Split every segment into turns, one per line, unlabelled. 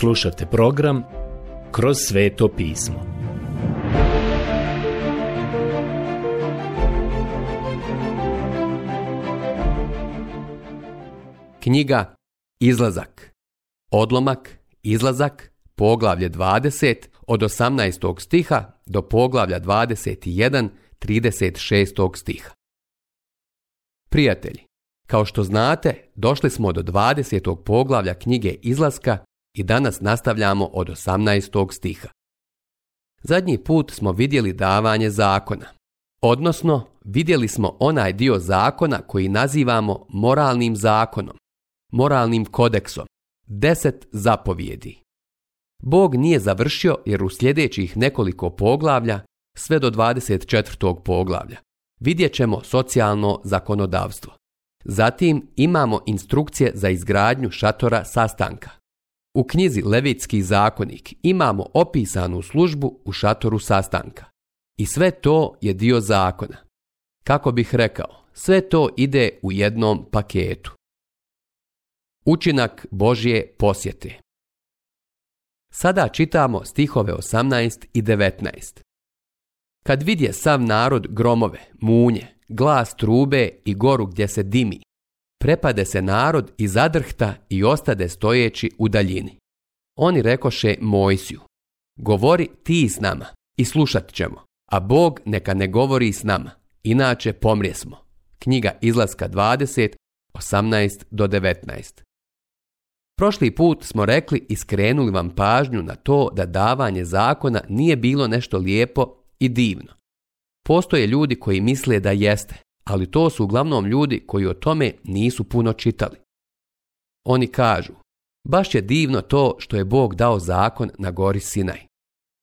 Slušate program Kroz sveto pismo. Knjiga Izlazak Odlomak Izlazak Poglavlje 20 od 18. stiha do poglavlja 21 36. stiha Prijatelji, kao što znate, došli smo do 20. poglavlja knjige Izlaska i danas nastavljamo od 18. stiha. Zadnji put smo vidjeli davanje zakona, odnosno vidjeli smo onaj dio zakona koji nazivamo moralnim zakonom, moralnim kodeksom, deset zapovjedi. Bog nije završio jer u sljedećih nekoliko poglavlja, sve do 24. poglavlja, vidjet ćemo socijalno zakonodavstvo. Zatim imamo instrukcije za izgradnju šatora sastanka u knjizi Levitski zakonik imamo opisanu službu u šatoru sastanka. I sve to je dio zakona. Kako bih rekao, sve to ide u jednom paketu. Učinak Božje posjete Sada čitamo stihove 18 i 19. Kad vidje sam narod gromove, munje, glas trube i goru gdje se dimi, prepade se narod i zadrhta i ostade stojeći u daljini. Oni rekoše Mojsiju, govori ti s nama i slušat ćemo, a Bog neka ne govori s nama, inače pomrije smo. Knjiga izlaska 20, do 19. Prošli put smo rekli i skrenuli vam pažnju na to da davanje zakona nije bilo nešto lijepo i divno. Postoje ljudi koji misle da jeste, ali to su uglavnom ljudi koji o tome nisu puno čitali. Oni kažu, baš je divno to što je Bog dao zakon na gori Sinaj,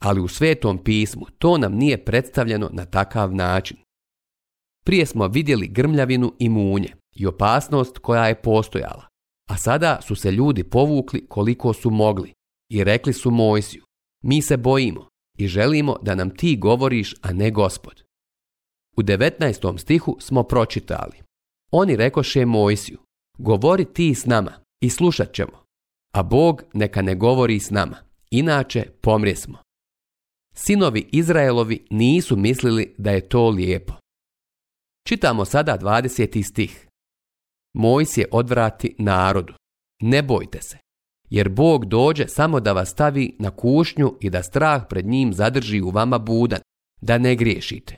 ali u svetom pismu to nam nije predstavljeno na takav način. Prije smo vidjeli grmljavinu i munje i opasnost koja je postojala, a sada su se ljudi povukli koliko su mogli i rekli su Mojsiju, mi se bojimo i želimo da nam ti govoriš, a ne gospod. U 19. stihu smo pročitali. Oni rekoše Mojsiju, govori ti s nama i slušat ćemo, a Bog neka ne govori s nama, inače pomrije smo. Sinovi Izraelovi nisu mislili da je to lijepo. Čitamo sada 20. stih. Mojs je odvrati narodu. Ne bojte se, jer Bog dođe samo da vas stavi na kušnju i da strah pred njim zadrži u vama budan, da ne griješite.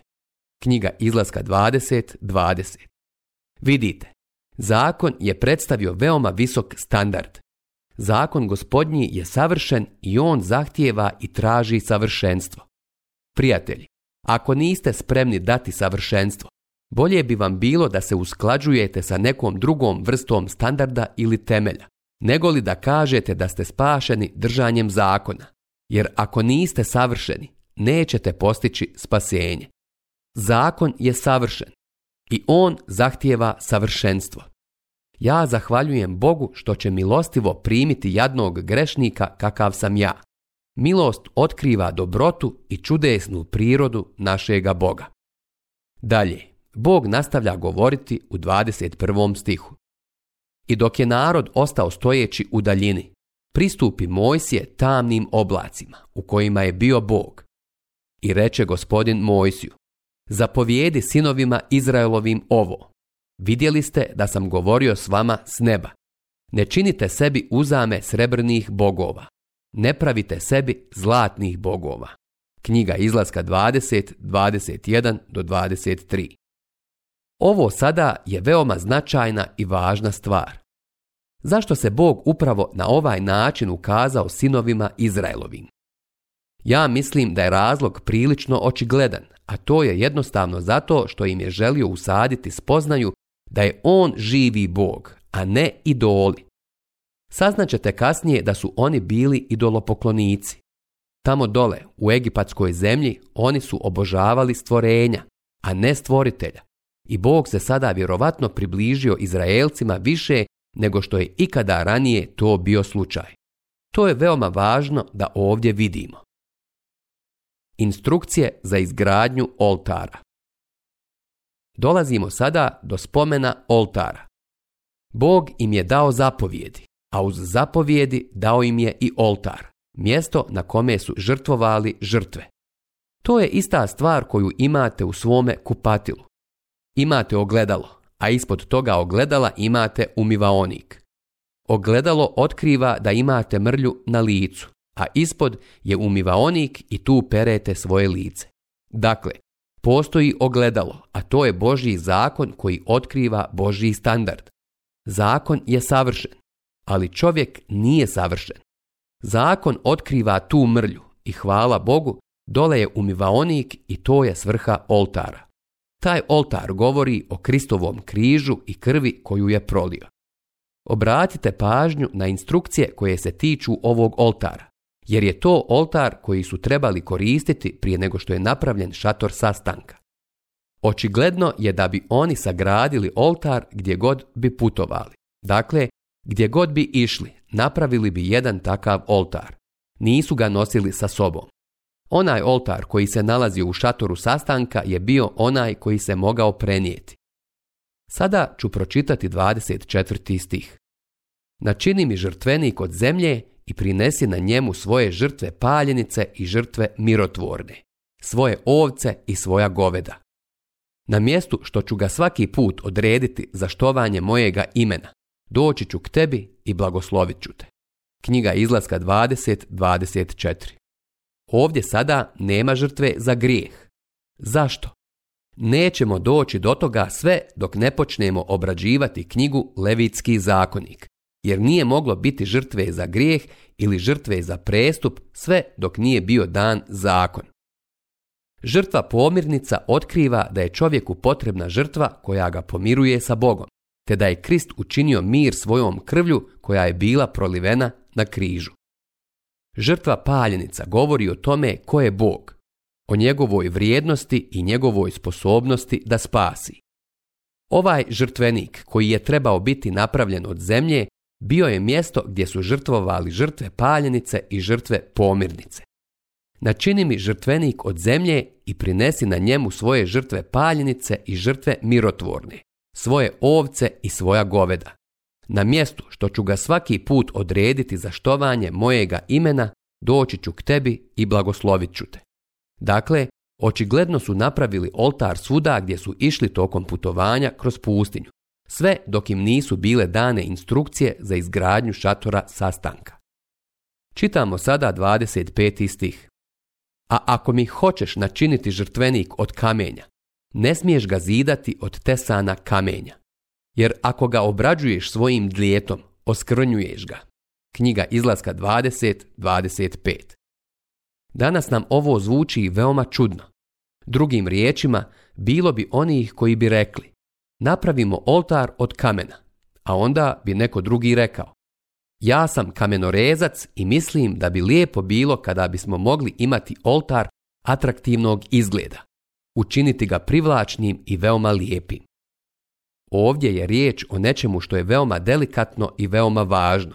Knjiga izlaska 20.20. 20. Vidite, zakon je predstavio veoma visok standard. Zakon gospodnji je savršen i on zahtijeva i traži savršenstvo. Prijatelji, ako niste spremni dati savršenstvo, bolje bi vam bilo da se usklađujete sa nekom drugom vrstom standarda ili temelja, nego li da kažete da ste spašeni držanjem zakona. Jer ako niste savršeni, nećete postići spasenje. Zakon je savršen i on zahtijeva savršenstvo. Ja zahvaljujem Bogu što će milostivo primiti jadnog grešnika kakav sam ja. Milost otkriva dobrotu i čudesnu prirodu našega Boga. Dalje, Bog nastavlja govoriti u 21. stihu. I dok je narod ostao stojeći u daljini, pristupi Mojsije tamnim oblacima u kojima je bio Bog. I reče gospodin Mojsiju, zapovijedi sinovima Izraelovim ovo. Vidjeli ste da sam govorio s vama s neba. Ne činite sebi uzame srebrnih bogova. Ne pravite sebi zlatnih bogova. Knjiga izlaska 20, 21 do 23. Ovo sada je veoma značajna i važna stvar. Zašto se Bog upravo na ovaj način ukazao sinovima Izraelovim? Ja mislim da je razlog prilično očigledan, a to je jednostavno zato što im je želio usaditi spoznaju da je on živi bog, a ne idoli. Saznaćete kasnije da su oni bili idolopoklonici. Tamo dole, u egipatskoj zemlji, oni su obožavali stvorenja, a ne stvoritelja. I Bog se sada vjerovatno približio Izraelcima više nego što je ikada ranije to bio slučaj. To je veoma važno da ovdje vidimo. Instrukcije za izgradnju oltara. Dolazimo sada do spomena oltara. Bog im je dao zapovjedi, a uz zapovjedi dao im je i oltar, mjesto na kome su žrtvovali žrtve. To je ista stvar koju imate u svome kupatilu. Imate ogledalo, a ispod toga ogledala imate umivaonik. Ogledalo otkriva da imate mrlju na licu, a ispod je umivaonik i tu perete svoje lice. Dakle, postoji ogledalo, a to je Božji zakon koji otkriva Božji standard. Zakon je savršen, ali čovjek nije savršen. Zakon otkriva tu mrlju i hvala Bogu, dole je umivaonik i to je svrha oltara. Taj oltar govori o Kristovom križu i krvi koju je prolio. Obratite pažnju na instrukcije koje se tiču ovog oltara jer je to oltar koji su trebali koristiti prije nego što je napravljen šator sastanka. Očigledno je da bi oni sagradili oltar gdje god bi putovali. Dakle, gdje god bi išli, napravili bi jedan takav oltar. Nisu ga nosili sa sobom. Onaj oltar koji se nalazi u šatoru sastanka je bio onaj koji se mogao prenijeti. Sada ću pročitati 24. stih. Načini mi žrtvenik od zemlje i prinesi na njemu svoje žrtve paljenice i žrtve mirotvorne, svoje ovce i svoja goveda. Na mjestu što ću ga svaki put odrediti za štovanje mojega imena, doći ću k tebi i blagoslovit ću te. Knjiga izlaska 20.24 Ovdje sada nema žrtve za grijeh. Zašto? Nećemo doći do toga sve dok ne počnemo obrađivati knjigu Levitski zakonik, jer nije moglo biti žrtve za grijeh ili žrtve za prestup sve dok nije bio dan zakon. Žrtva pomirnica otkriva da je čovjeku potrebna žrtva koja ga pomiruje sa Bogom, te da je Krist učinio mir svojom krvlju koja je bila prolivena na križu. Žrtva paljenica govori o tome ko je Bog, o njegovoj vrijednosti i njegovoj sposobnosti da spasi. Ovaj žrtvenik koji je trebao biti napravljen od zemlje bio je mjesto gdje su žrtvovali žrtve paljenice i žrtve pomirnice. Načini mi žrtvenik od zemlje i prinesi na njemu svoje žrtve paljenice i žrtve mirotvorne, svoje ovce i svoja goveda. Na mjestu što ću ga svaki put odrediti za štovanje mojega imena, doći ću k tebi i blagoslovit ću te. Dakle, očigledno su napravili oltar svuda gdje su išli tokom putovanja kroz pustinju, sve dok im nisu bile dane instrukcije za izgradnju šatora sastanka. Čitamo sada 25. stih. A ako mi hoćeš načiniti žrtvenik od kamenja, ne smiješ ga zidati od tesana kamenja. Jer ako ga obrađuješ svojim dlijetom, oskrnjuješ ga. Knjiga izlaska 20.25 Danas nam ovo zvuči veoma čudno. Drugim riječima, bilo bi onih koji bi rekli napravimo oltar od kamena, a onda bi neko drugi rekao, ja sam kamenorezac i mislim da bi lijepo bilo kada bismo mogli imati oltar atraktivnog izgleda, učiniti ga privlačnim i veoma lijepim. Ovdje je riječ o nečemu što je veoma delikatno i veoma važno.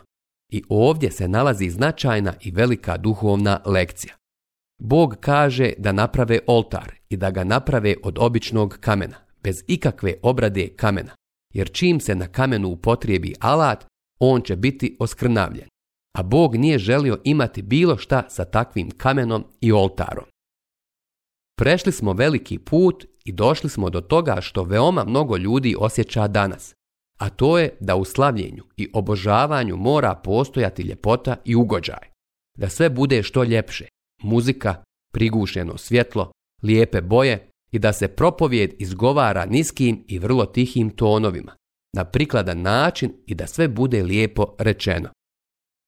I ovdje se nalazi značajna i velika duhovna lekcija. Bog kaže da naprave oltar i da ga naprave od običnog kamena bez ikakve obrade kamena, jer čim se na kamenu upotrijebi alat, on će biti oskrnavljen. A Bog nije želio imati bilo šta sa takvim kamenom i oltarom. Prešli smo veliki put i došli smo do toga što veoma mnogo ljudi osjeća danas, a to je da u slavljenju i obožavanju mora postojati ljepota i ugođaj. Da sve bude što ljepše, muzika, prigušeno svjetlo, lijepe boje, i da se propovijed izgovara niskim i vrlo tihim tonovima, na prikladan način i da sve bude lijepo rečeno.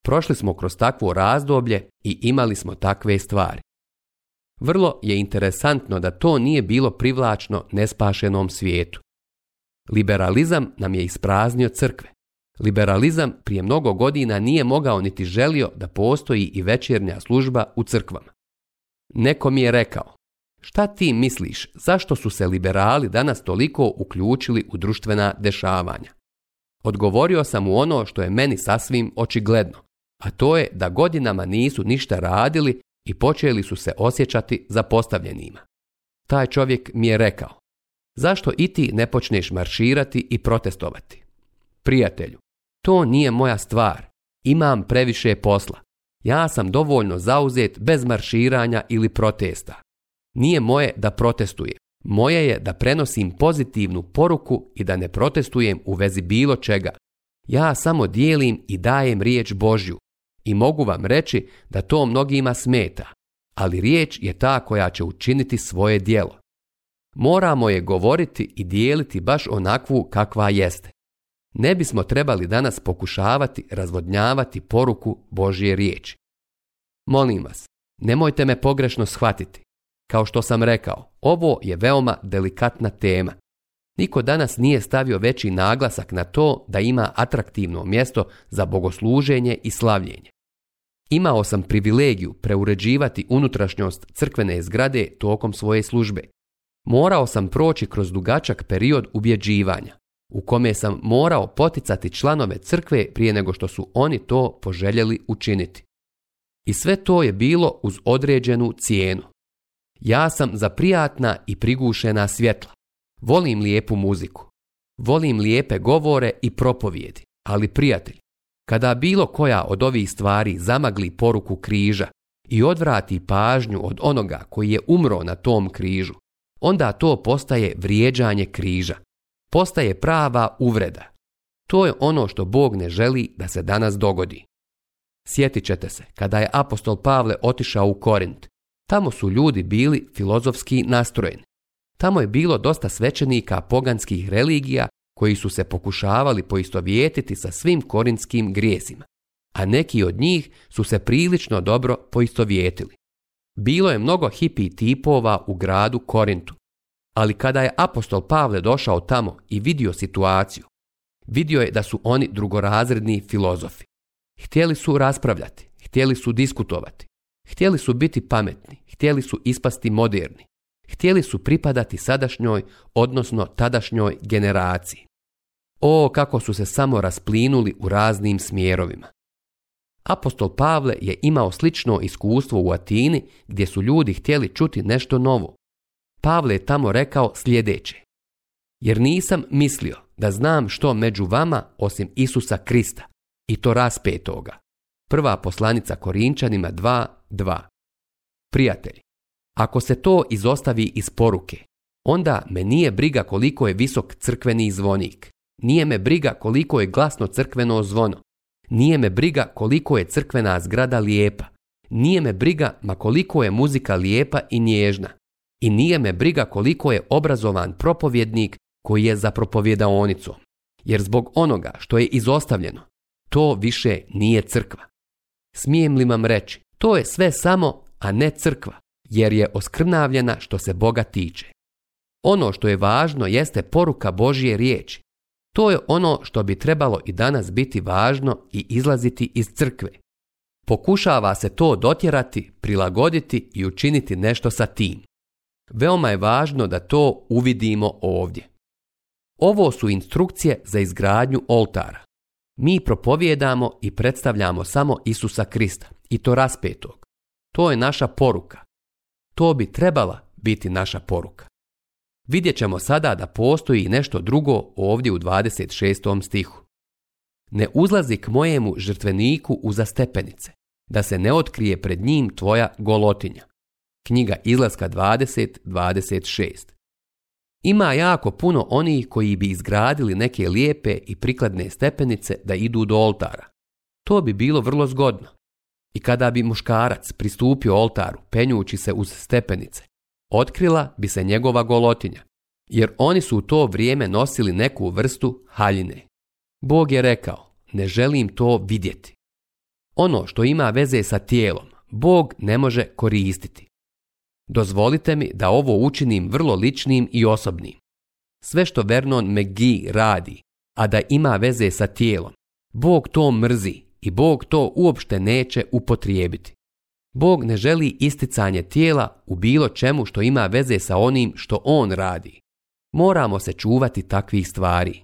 Prošli smo kroz takvo razdoblje i imali smo takve stvari. Vrlo je interesantno da to nije bilo privlačno nespašenom svijetu. Liberalizam nam je ispraznio crkve. Liberalizam prije mnogo godina nije mogao niti želio da postoji i večernja služba u crkvama. Neko mi je rekao, Šta ti misliš, zašto su se liberali danas toliko uključili u društvena dešavanja? Odgovorio sam u ono što je meni sasvim očigledno, a to je da godinama nisu ništa radili i počeli su se osjećati zapostavljenima. Taj čovjek mi je rekao, zašto i ti ne počneš marširati i protestovati? Prijatelju, to nije moja stvar, imam previše posla. Ja sam dovoljno zauzet bez marširanja ili protesta. Nije moje da protestujem. Moje je da prenosim pozitivnu poruku i da ne protestujem u vezi bilo čega. Ja samo dijelim i dajem riječ Božju i mogu vam reći da to mnogima smeta, ali riječ je ta koja će učiniti svoje djelo. Moramo je govoriti i dijeliti baš onakvu kakva jeste. Ne bismo trebali danas pokušavati razvodnjavati poruku Božje riječi. Molim vas, nemojte me pogrešno shvatiti. Kao što sam rekao, ovo je veoma delikatna tema. Niko danas nije stavio veći naglasak na to da ima atraktivno mjesto za bogosluženje i slavljenje. Imao sam privilegiju preuređivati unutrašnjost crkvene zgrade tokom svoje službe. Morao sam proći kroz dugačak period ubjeđivanja, u kome sam morao poticati članove crkve prije nego što su oni to poželjeli učiniti. I sve to je bilo uz određenu cijenu. Ja sam za prijatna i prigušena svjetla. Volim lijepu muziku. Volim lijepe govore i propovijedi. Ali prijatelj, kada bilo koja od ovih stvari zamagli poruku križa i odvrati pažnju od onoga koji je umro na tom križu, onda to postaje vrijeđanje križa. Postaje prava uvreda. To je ono što Bog ne želi da se danas dogodi. Sjetit ćete se, kada je apostol Pavle otišao u Korint, Tamo su ljudi bili filozofski nastrojeni. Tamo je bilo dosta svećenika poganskih religija koji su se pokušavali poistovjetiti sa svim korinskim grijesima, a neki od njih su se prilično dobro poistovjetili. Bilo je mnogo hipi tipova u gradu Korintu, ali kada je apostol Pavle došao tamo i vidio situaciju, vidio je da su oni drugorazredni filozofi. Htjeli su raspravljati, htjeli su diskutovati, Htjeli su biti pametni, htjeli su ispasti moderni, htjeli su pripadati sadašnjoj, odnosno tadašnjoj generaciji. O, kako su se samo rasplinuli u raznim smjerovima. Apostol Pavle je imao slično iskustvo u Atini gdje su ljudi htjeli čuti nešto novo. Pavle je tamo rekao sljedeće. Jer nisam mislio da znam što među vama osim Isusa Krista i to raspetoga, Prva poslanica Korinčanima 2.2. Prijatelji, ako se to izostavi iz poruke, onda me nije briga koliko je visok crkveni zvonik. Nije me briga koliko je glasno crkveno zvono. Nije me briga koliko je crkvena zgrada lijepa. Nije me briga ma koliko je muzika lijepa i nježna. I nije me briga koliko je obrazovan propovjednik koji je za propovjedaonicom. Jer zbog onoga što je izostavljeno, to više nije crkva. Smijem li vam reći, to je sve samo, a ne crkva, jer je oskrnavljena što se Boga tiče. Ono što je važno jeste poruka Božije riječi. To je ono što bi trebalo i danas biti važno i izlaziti iz crkve. Pokušava se to dotjerati, prilagoditi i učiniti nešto sa tim. Veoma je važno da to uvidimo ovdje. Ovo su instrukcije za izgradnju oltara. Mi propovijedamo i predstavljamo samo Isusa Krista i to raspetog. To je naša poruka. To bi trebala biti naša poruka. Vidjet ćemo sada da postoji nešto drugo ovdje u 26. stihu. Ne uzlazi k mojemu žrtveniku uza stepenice, da se ne otkrije pred njim tvoja golotinja. Knjiga izlaska 20.26 ima jako puno onih koji bi izgradili neke lijepe i prikladne stepenice da idu do oltara. To bi bilo vrlo zgodno. I kada bi muškarac pristupio oltaru penjući se uz stepenice, otkrila bi se njegova golotinja, jer oni su u to vrijeme nosili neku vrstu haljine. Bog je rekao, ne želim to vidjeti. Ono što ima veze sa tijelom, Bog ne može koristiti. Dozvolite mi da ovo učinim vrlo ličnim i osobnim. Sve što Vernon McGee radi, a da ima veze sa tijelom, Bog to mrzi i Bog to uopšte neće upotrijebiti. Bog ne želi isticanje tijela u bilo čemu što ima veze sa onim što on radi. Moramo se čuvati takvih stvari.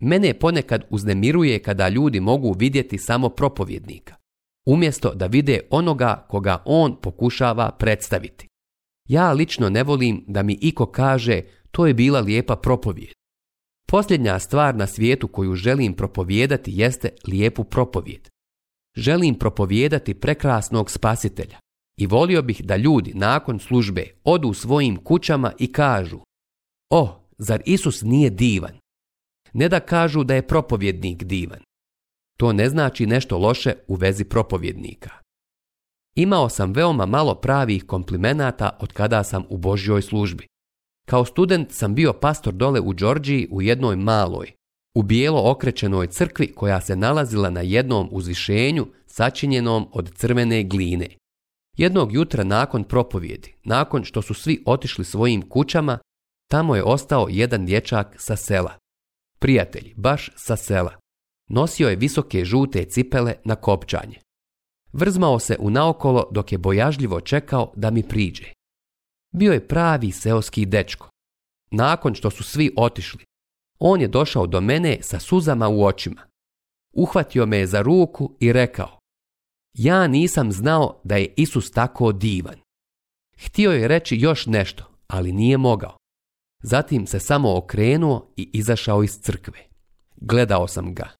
Mene ponekad uznemiruje kada ljudi mogu vidjeti samo propovjednika, umjesto da vide onoga koga on pokušava predstaviti. Ja lično ne volim da mi iko kaže to je bila lijepa propovijed. Posljednja stvar na svijetu koju želim propovijedati jeste lijepu propovijed. Želim propovijedati prekrasnog spasitelja i volio bih da ljudi nakon službe odu svojim kućama i kažu O, oh, zar Isus nije divan? Ne da kažu da je propovjednik divan. To ne znači nešto loše u vezi propovjednika. Imao sam veoma malo pravih komplimenata od kada sam u Božjoj službi. Kao student sam bio pastor dole u Đorđiji u jednoj maloj, u bijelo okrećenoj crkvi koja se nalazila na jednom uzvišenju sačinjenom od crvene gline. Jednog jutra nakon propovjedi, nakon što su svi otišli svojim kućama, tamo je ostao jedan dječak sa sela. Prijatelj, baš sa sela. Nosio je visoke žute cipele na kopčanje. Vrzmao se u naokolo dok je bojažljivo čekao da mi priđe. Bio je pravi seoski dečko. Nakon što su svi otišli, on je došao do mene sa suzama u očima. Uhvatio me je za ruku i rekao Ja nisam znao da je Isus tako divan. Htio je reći još nešto, ali nije mogao. Zatim se samo okrenuo i izašao iz crkve. Gledao sam ga.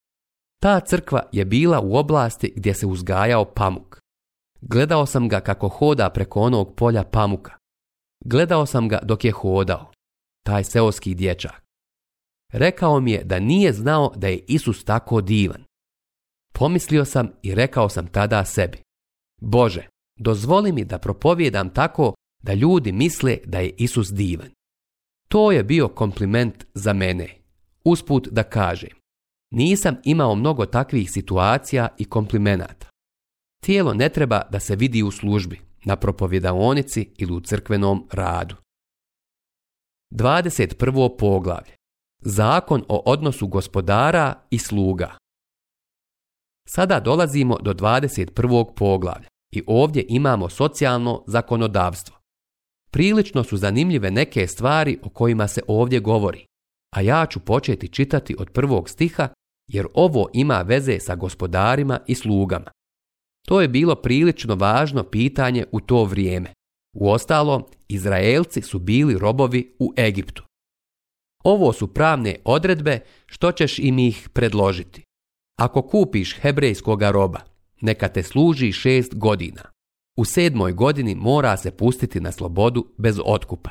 Ta crkva je bila u oblasti gdje se uzgajao pamuk. Gledao sam ga kako hoda preko onog polja pamuka. Gledao sam ga dok je hodao, taj seoski dječak. Rekao mi je da nije znao da je Isus tako divan. Pomislio sam i rekao sam tada sebi. Bože, dozvoli mi da propovjedam tako da ljudi misle da je Isus divan. To je bio kompliment za mene. Usput da kažem, nisam imao mnogo takvih situacija i komplimenata. Tijelo ne treba da se vidi u službi, na propovjedaonici ili u crkvenom radu. 21. poglavlje Zakon o odnosu gospodara i sluga Sada dolazimo do 21. poglavlja i ovdje imamo socijalno zakonodavstvo. Prilično su zanimljive neke stvari o kojima se ovdje govori, a ja ću početi čitati od prvog stiha jer ovo ima veze sa gospodarima i slugama. To je bilo prilično važno pitanje u to vrijeme. Uostalo, Izraelci su bili robovi u Egiptu. Ovo su pravne odredbe što ćeš im ih predložiti. Ako kupiš hebrejskoga roba, neka te služi šest godina. U sedmoj godini mora se pustiti na slobodu bez otkupa.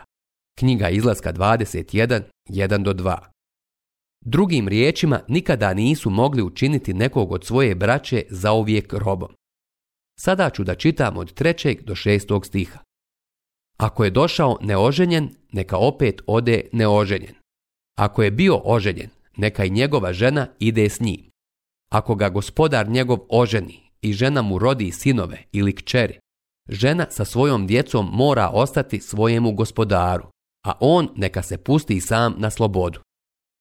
Knjiga izlaska 21, do 2. Drugim riječima, nikada nisu mogli učiniti nekog od svoje braće za uvijek robom. Sada ću da čitam od trećeg do šestog stiha. Ako je došao neoženjen, neka opet ode neoženjen. Ako je bio oženjen, neka i njegova žena ide s njim. Ako ga gospodar njegov oženi i žena mu rodi sinove ili kćeri, žena sa svojom djecom mora ostati svojemu gospodaru, a on neka se pusti sam na slobodu.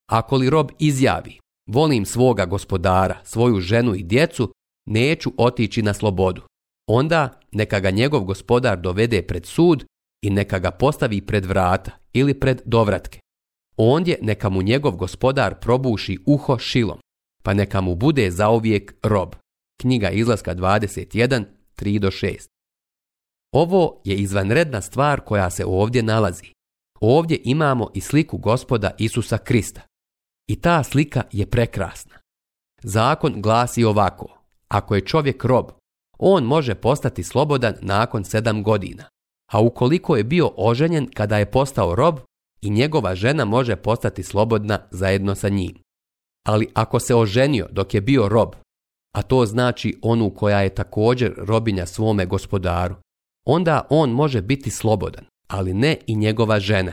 Ako li rob izjavi, volim svoga gospodara, svoju ženu i djecu, neću otići na slobodu. Onda neka ga njegov gospodar dovede pred sud i neka ga postavi pred vrata ili pred dovratke. Ondje neka mu njegov gospodar probuši uho šilom, pa neka mu bude zaovijek rob. Knjiga izlaska 21, 3-6 Ovo je izvanredna stvar koja se ovdje nalazi. Ovdje imamo i sliku gospoda Isusa Krista. I ta slika je prekrasna. Zakon glasi ovako. Ako je čovjek rob, on može postati slobodan nakon sedam godina. A ukoliko je bio oženjen kada je postao rob, i njegova žena može postati slobodna zajedno sa njim. Ali ako se oženio dok je bio rob, a to znači onu koja je također robinja svome gospodaru, onda on može biti slobodan, ali ne i njegova žena.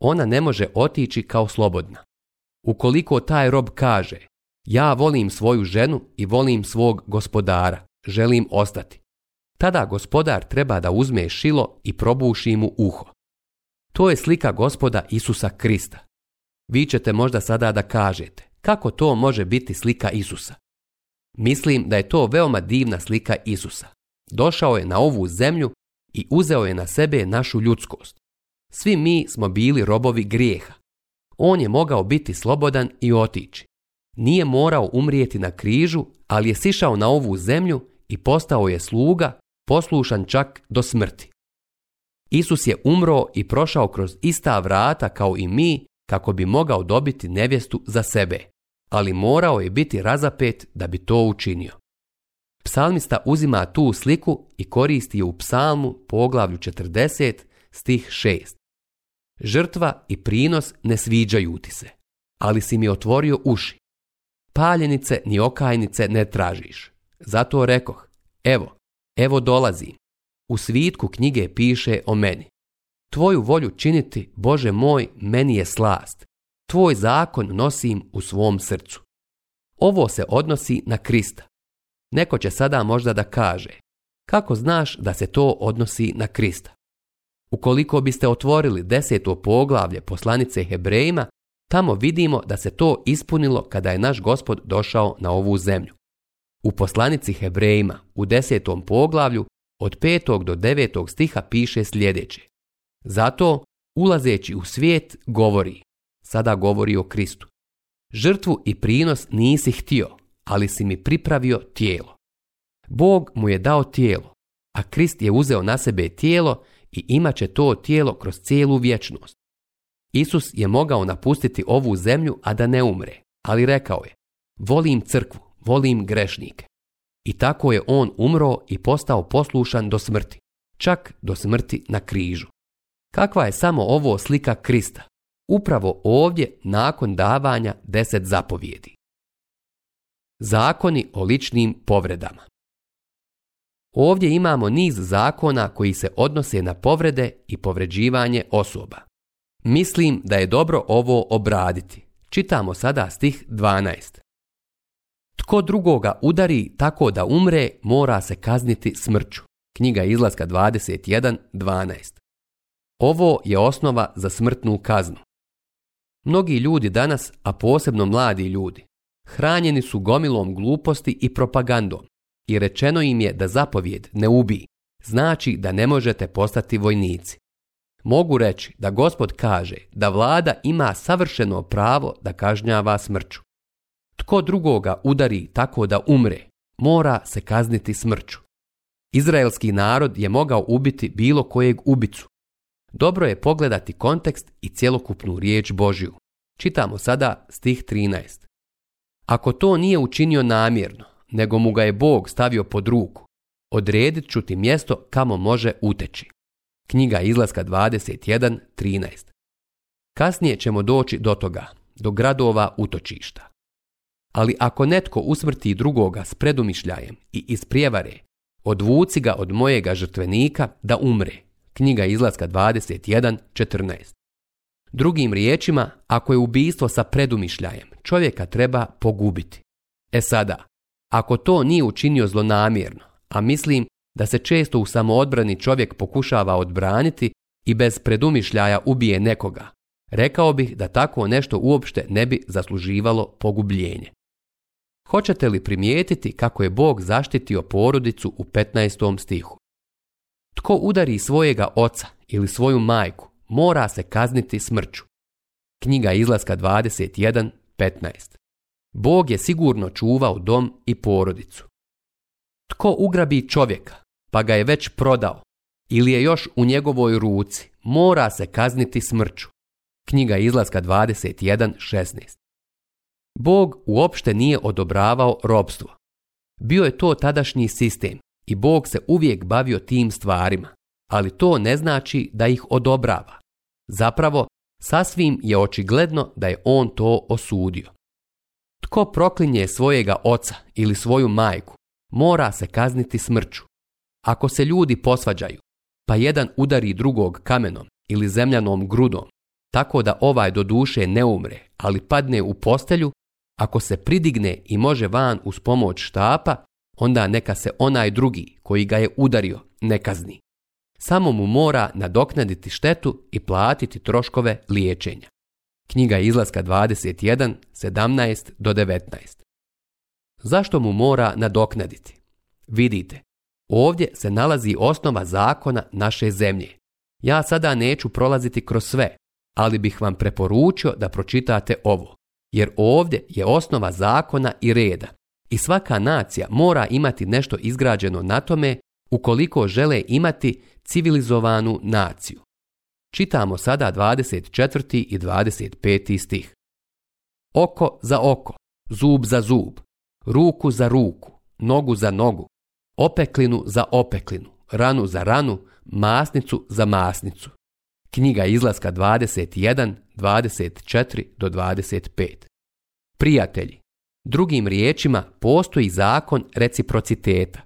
Ona ne može otići kao slobodna ukoliko taj rob kaže ja volim svoju ženu i volim svog gospodara, želim ostati. Tada gospodar treba da uzme šilo i probuši mu uho. To je slika gospoda Isusa Krista. Vi ćete možda sada da kažete, kako to može biti slika Isusa? Mislim da je to veoma divna slika Isusa. Došao je na ovu zemlju i uzeo je na sebe našu ljudskost. Svi mi smo bili robovi grijeha on je mogao biti slobodan i otići. Nije morao umrijeti na križu, ali je sišao na ovu zemlju i postao je sluga, poslušan čak do smrti. Isus je umro i prošao kroz ista vrata kao i mi kako bi mogao dobiti nevjestu za sebe, ali morao je biti razapet da bi to učinio. Psalmista uzima tu sliku i koristi je u psalmu poglavlju 40 stih 6. Žrtva i prinos ne sviđaju ti se, ali si mi otvorio uši. Paljenice ni okajnice ne tražiš. Zato rekoh, evo, evo dolazi. U svitku knjige piše o meni. Tvoju volju činiti, Bože moj, meni je slast. Tvoj zakon nosim u svom srcu. Ovo se odnosi na Krista. Neko će sada možda da kaže, kako znaš da se to odnosi na Krista? Ukoliko biste otvorili deseto poglavlje poslanice Hebrejima, tamo vidimo da se to ispunilo kada je naš gospod došao na ovu zemlju. U poslanici Hebrejima u desetom poglavlju od petog do 9. stiha piše sljedeće. Zato, ulazeći u svijet, govori, sada govori o Kristu. Žrtvu i prinos nisi htio, ali si mi pripravio tijelo. Bog mu je dao tijelo, a Krist je uzeo na sebe tijelo i imat će to tijelo kroz cijelu vječnost. Isus je mogao napustiti ovu zemlju, a da ne umre, ali rekao je, volim crkvu, volim grešnike. I tako je on umro i postao poslušan do smrti, čak do smrti na križu. Kakva je samo ovo slika Krista? Upravo ovdje nakon davanja deset zapovjedi. Zakoni o ličnim povredama Ovdje imamo niz zakona koji se odnose na povrede i povređivanje osoba. Mislim da je dobro ovo obraditi. Čitamo sada stih 12. Tko drugoga udari tako da umre, mora se kazniti smrću. Knjiga izlaska 21.12. Ovo je osnova za smrtnu kaznu. Mnogi ljudi danas, a posebno mladi ljudi, hranjeni su gomilom gluposti i propagandom i rečeno im je da zapovjed ne ubi, znači da ne možete postati vojnici. Mogu reći da gospod kaže da vlada ima savršeno pravo da kažnjava smrću. Tko drugoga udari tako da umre, mora se kazniti smrću. Izraelski narod je mogao ubiti bilo kojeg ubicu. Dobro je pogledati kontekst i cjelokupnu riječ Božju. Čitamo sada stih 13. Ako to nije učinio namjerno, nego mu ga je Bog stavio pod ruku. Odredit ću ti mjesto kamo može uteći. Knjiga izlaska 21.13 Kasnije ćemo doći do toga, do gradova utočišta. Ali ako netko usmrti drugoga s predumišljajem i iz prijevare, odvuci ga od mojega žrtvenika da umre. Knjiga izlaska 21.14 Drugim riječima, ako je ubijstvo sa predumišljajem, čovjeka treba pogubiti. E sada, ako to nije učinio zlonamjerno, a mislim da se često u samoodbrani čovjek pokušava odbraniti i bez predumišljaja ubije nekoga, rekao bih da tako nešto uopšte ne bi zasluživalo pogubljenje. Hoćete li primijetiti kako je Bog zaštitio porodicu u 15. stihu? Tko udari svojega oca ili svoju majku, mora se kazniti smrću. Knjiga izlaska 21.15 Bog je sigurno čuvao dom i porodicu. Tko ugrabi čovjeka, pa ga je već prodao, ili je još u njegovoj ruci, mora se kazniti smrću. Knjiga izlaska 21.16 Bog uopšte nije odobravao robstvo. Bio je to tadašnji sistem i Bog se uvijek bavio tim stvarima, ali to ne znači da ih odobrava. Zapravo, sasvim je očigledno da je on to osudio. Tko proklinje svojega oca ili svoju majku, mora se kazniti smrću. Ako se ljudi posvađaju, pa jedan udari drugog kamenom ili zemljanom grudom, tako da ovaj do duše ne umre, ali padne u postelju, ako se pridigne i može van uz pomoć štapa, onda neka se onaj drugi koji ga je udario ne kazni. Samo mu mora nadoknaditi štetu i platiti troškove liječenja. Knjiga izlaska 21, 17 do 19. Zašto mu mora nadoknaditi? Vidite, ovdje se nalazi osnova zakona naše zemlje. Ja sada neću prolaziti kroz sve, ali bih vam preporučio da pročitate ovo, jer ovdje je osnova zakona i reda. I svaka nacija mora imati nešto izgrađeno na tome ukoliko žele imati civilizovanu naciju. Čitamo sada 24. i 25. stih. Oko za oko, zub za zub, ruku za ruku, nogu za nogu, opeklinu za opeklinu, ranu za ranu, masnicu za masnicu. Knjiga izlaska 21, 24 do 25. Prijatelji, drugim riječima postoji zakon reciprociteta.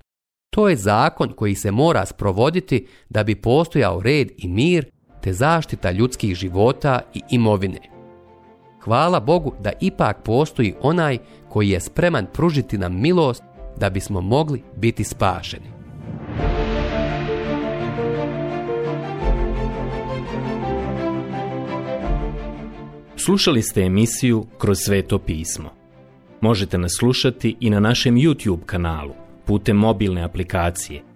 To je zakon koji se mora sprovoditi da bi postojao red i mir te zaštita ljudskih života i imovine. Hvala Bogu da ipak postoji onaj koji je spreman pružiti nam milost da bismo mogli biti spašeni.
Slušali ste emisiju Kroz sveto pismo. Možete nas slušati i na našem YouTube kanalu putem mobilne aplikacije –